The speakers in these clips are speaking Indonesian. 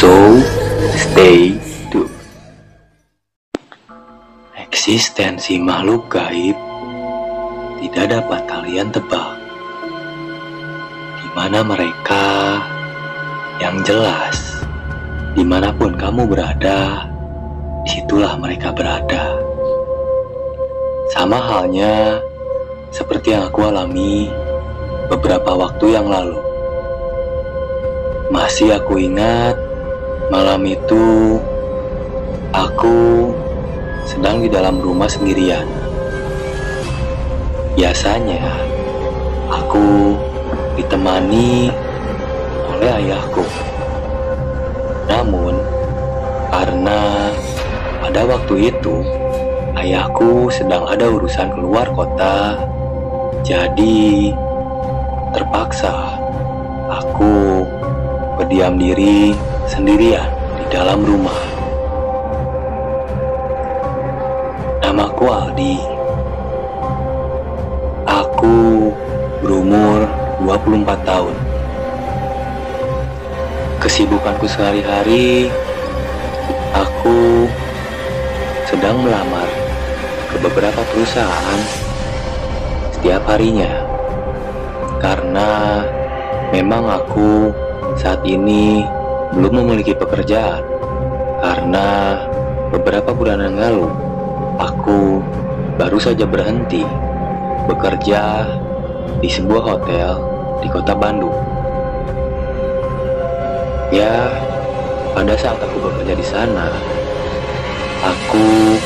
So, stay tuned. Eksistensi makhluk gaib tidak dapat kalian tebak. Di mana mereka yang jelas, di mana pun kamu berada, di situlah mereka berada. Sama halnya seperti yang aku alami beberapa waktu yang lalu. Masih aku ingat malam itu aku sedang di dalam rumah sendirian. Biasanya aku ditemani oleh ayahku. Namun karena pada waktu itu ayahku sedang ada urusan keluar kota, jadi terpaksa aku berdiam diri sendirian di dalam rumah. Namaku Aldi. Aku berumur 24 tahun. Kesibukanku sehari-hari, aku sedang melamar ke beberapa perusahaan setiap harinya. Karena memang aku saat ini belum memiliki pekerjaan karena beberapa bulan yang lalu aku baru saja berhenti bekerja di sebuah hotel di kota Bandung. Ya, pada saat aku bekerja di sana, aku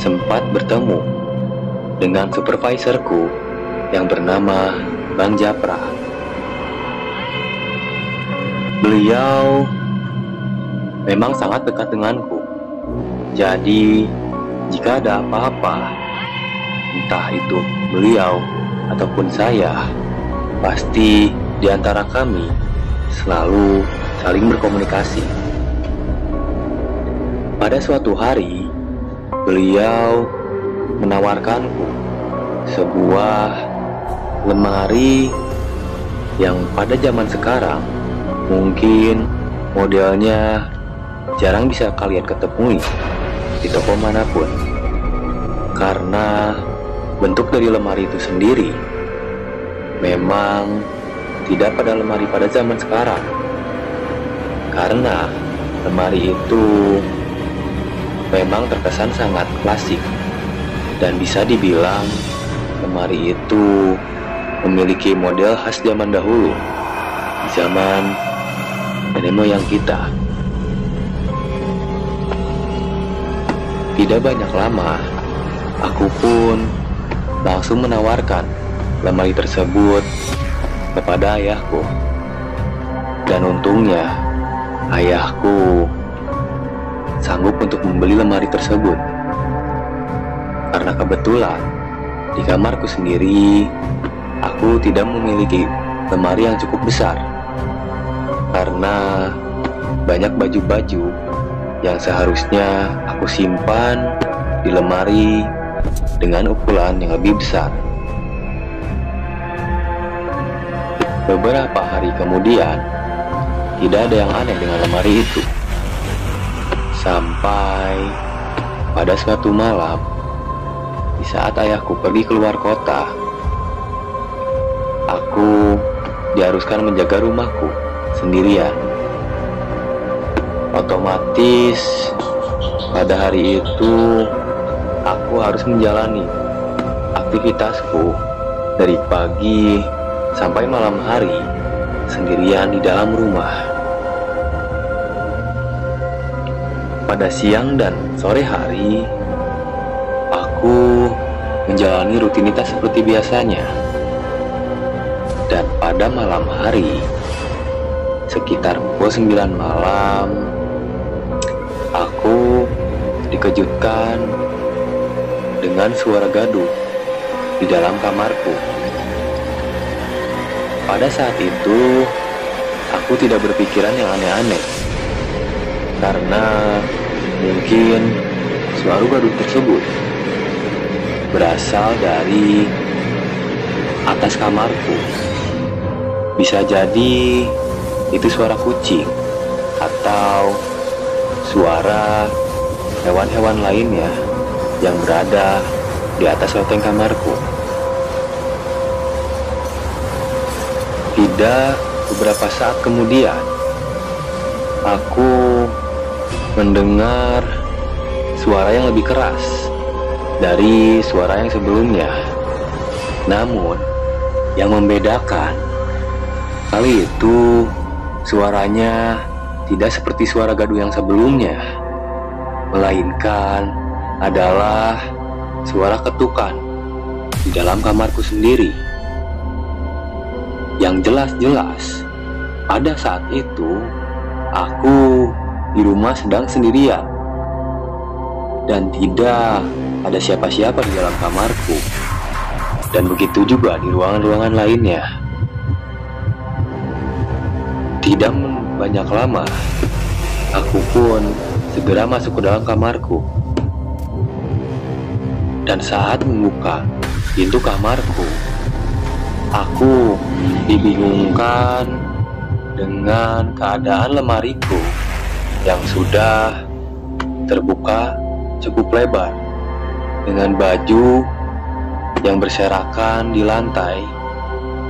sempat bertemu dengan supervisorku yang bernama Bang Japra. Beliau memang sangat dekat denganku. Jadi, jika ada apa-apa, entah itu beliau ataupun saya, pasti di antara kami selalu saling berkomunikasi. Pada suatu hari, beliau menawarkanku sebuah lemari yang pada zaman sekarang Mungkin modelnya jarang bisa kalian ketemui di toko mana pun. Karena bentuk dari lemari itu sendiri memang tidak pada lemari pada zaman sekarang. Karena lemari itu memang terkesan sangat klasik dan bisa dibilang lemari itu memiliki model khas zaman dahulu zaman nenek moyang kita. Tidak banyak lama, aku pun langsung menawarkan lemari tersebut kepada ayahku. Dan untungnya, ayahku sanggup untuk membeli lemari tersebut. Karena kebetulan, di kamarku sendiri, aku tidak memiliki lemari yang cukup besar karena banyak baju-baju yang seharusnya aku simpan di lemari dengan ukuran yang lebih besar. Beberapa hari kemudian, tidak ada yang aneh dengan lemari itu. Sampai pada suatu malam, di saat ayahku pergi keluar kota, aku diharuskan menjaga rumahku sendirian. Otomatis pada hari itu aku harus menjalani aktivitasku dari pagi sampai malam hari sendirian di dalam rumah. Pada siang dan sore hari, aku menjalani rutinitas seperti biasanya. Dan pada malam hari, sekitar pukul 9 malam aku dikejutkan dengan suara gaduh di dalam kamarku. Pada saat itu, aku tidak berpikiran yang aneh-aneh karena mungkin suara gaduh tersebut berasal dari atas kamarku. Bisa jadi itu suara kucing atau suara hewan-hewan lainnya yang berada di atas loteng kamarku. Tidak beberapa saat kemudian, aku mendengar suara yang lebih keras dari suara yang sebelumnya. Namun, yang membedakan kali itu suaranya tidak seperti suara gaduh yang sebelumnya, melainkan adalah suara ketukan di dalam kamarku sendiri. Yang jelas-jelas, pada saat itu aku di rumah sedang sendirian dan tidak ada siapa-siapa di dalam kamarku. Dan begitu juga di ruangan-ruangan lainnya. Tidak banyak lama, aku pun segera masuk ke dalam kamarku. Dan saat membuka pintu kamarku, aku dibingungkan dengan keadaan lemariku yang sudah terbuka cukup lebar dengan baju yang berserakan di lantai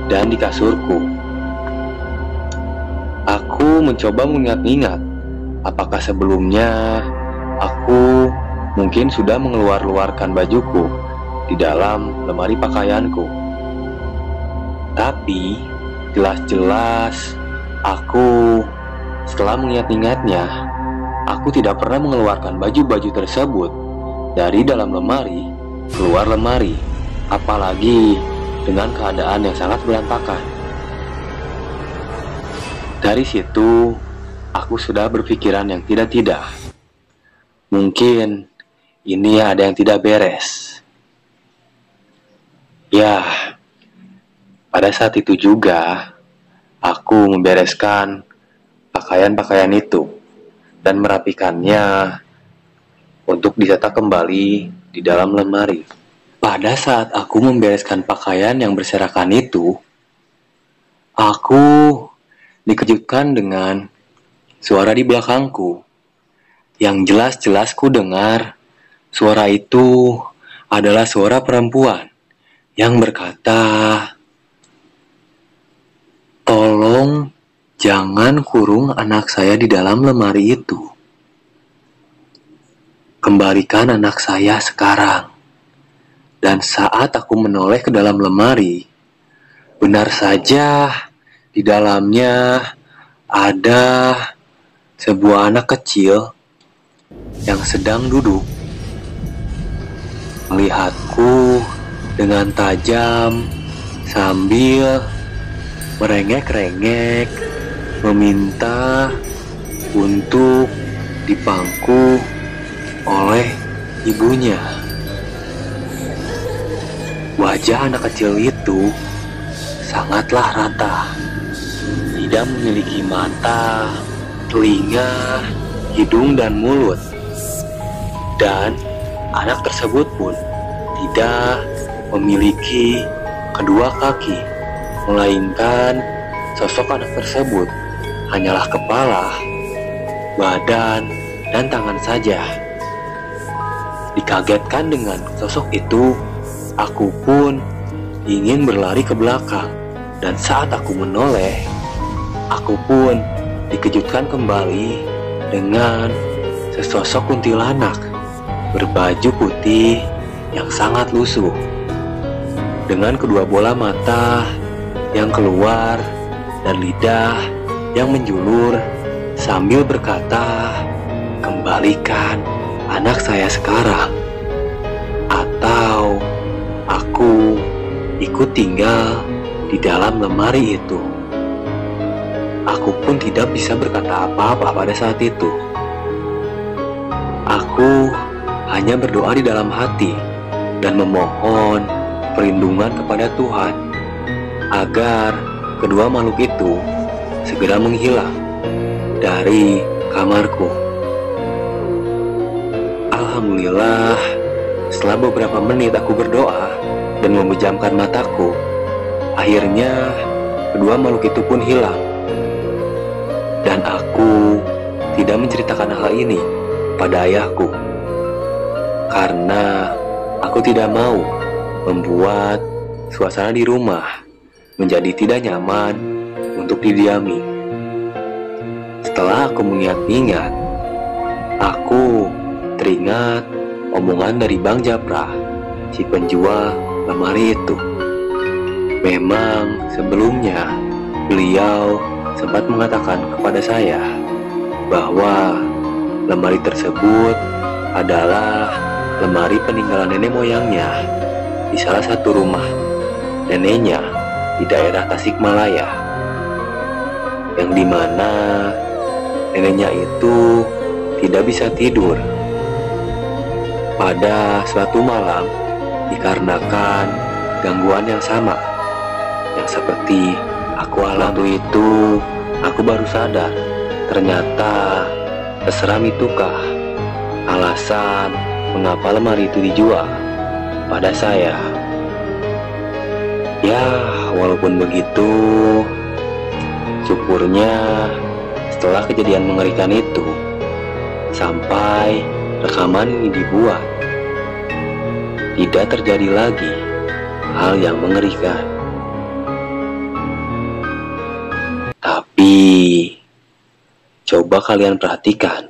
dan di kasurku. Mencoba mengingat-ingat apakah sebelumnya aku mungkin sudah mengeluar-luarkan bajuku di dalam lemari pakaianku. Tapi jelas-jelas aku setelah mengingat-ingatnya, aku tidak pernah mengeluarkan baju-baju tersebut dari dalam lemari keluar lemari, apalagi dengan keadaan yang sangat berantakan. Dari situ, aku sudah berpikiran yang tidak-tidak. Mungkin ini ada yang tidak beres. Ya, pada saat itu juga aku membereskan pakaian-pakaian itu dan merapikannya untuk dicetak kembali di dalam lemari. Pada saat aku membereskan pakaian yang berserakan itu, aku dikejutkan dengan suara di belakangku. Yang jelas-jelas ku dengar suara itu adalah suara perempuan yang berkata, "Tolong jangan kurung anak saya di dalam lemari itu. Kembalikan anak saya sekarang." Dan saat aku menoleh ke dalam lemari, benar saja di dalamnya ada sebuah anak kecil yang sedang duduk melihatku dengan tajam sambil merengek-rengek meminta untuk dipangku oleh ibunya. Wajah anak kecil itu sangatlah rata tidak memiliki mata, telinga, hidung, dan mulut. Dan anak tersebut pun tidak memiliki kedua kaki, melainkan sosok anak tersebut hanyalah kepala, badan, dan tangan saja. Dikagetkan dengan sosok itu, aku pun ingin berlari ke belakang, dan saat aku menoleh, Aku pun dikejutkan kembali dengan sesosok kuntilanak berbaju putih yang sangat lusuh. Dengan kedua bola mata yang keluar dan lidah yang menjulur sambil berkata, "Kembalikan anak saya sekarang." Atau aku ikut tinggal di dalam lemari itu. Aku pun tidak bisa berkata apa-apa pada saat itu. Aku hanya berdoa di dalam hati dan memohon perlindungan kepada Tuhan agar kedua makhluk itu segera menghilang dari kamarku. Alhamdulillah, setelah beberapa menit aku berdoa dan memejamkan mataku, akhirnya kedua makhluk itu pun hilang tidak menceritakan hal ini pada ayahku karena aku tidak mau membuat suasana di rumah menjadi tidak nyaman untuk didiami. Setelah aku mengingat-ingat, aku teringat omongan dari Bang Japra, si penjual lemari itu. Memang sebelumnya beliau sempat mengatakan kepada saya bahwa lemari tersebut adalah lemari peninggalan nenek moyangnya di salah satu rumah neneknya di daerah Tasikmalaya yang di mana neneknya itu tidak bisa tidur pada suatu malam dikarenakan gangguan yang sama yang seperti aku alami itu aku baru sadar ternyata terseram itukah alasan mengapa lemari itu dijual pada saya ya walaupun begitu syukurnya setelah kejadian mengerikan itu sampai rekaman ini dibuat tidak terjadi lagi hal yang mengerikan. Tapi coba kalian perhatikan.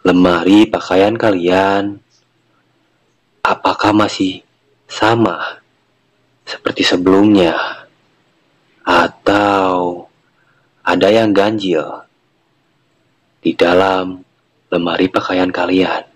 Lemari pakaian kalian. Apakah masih sama seperti sebelumnya? Atau ada yang ganjil di dalam lemari pakaian kalian.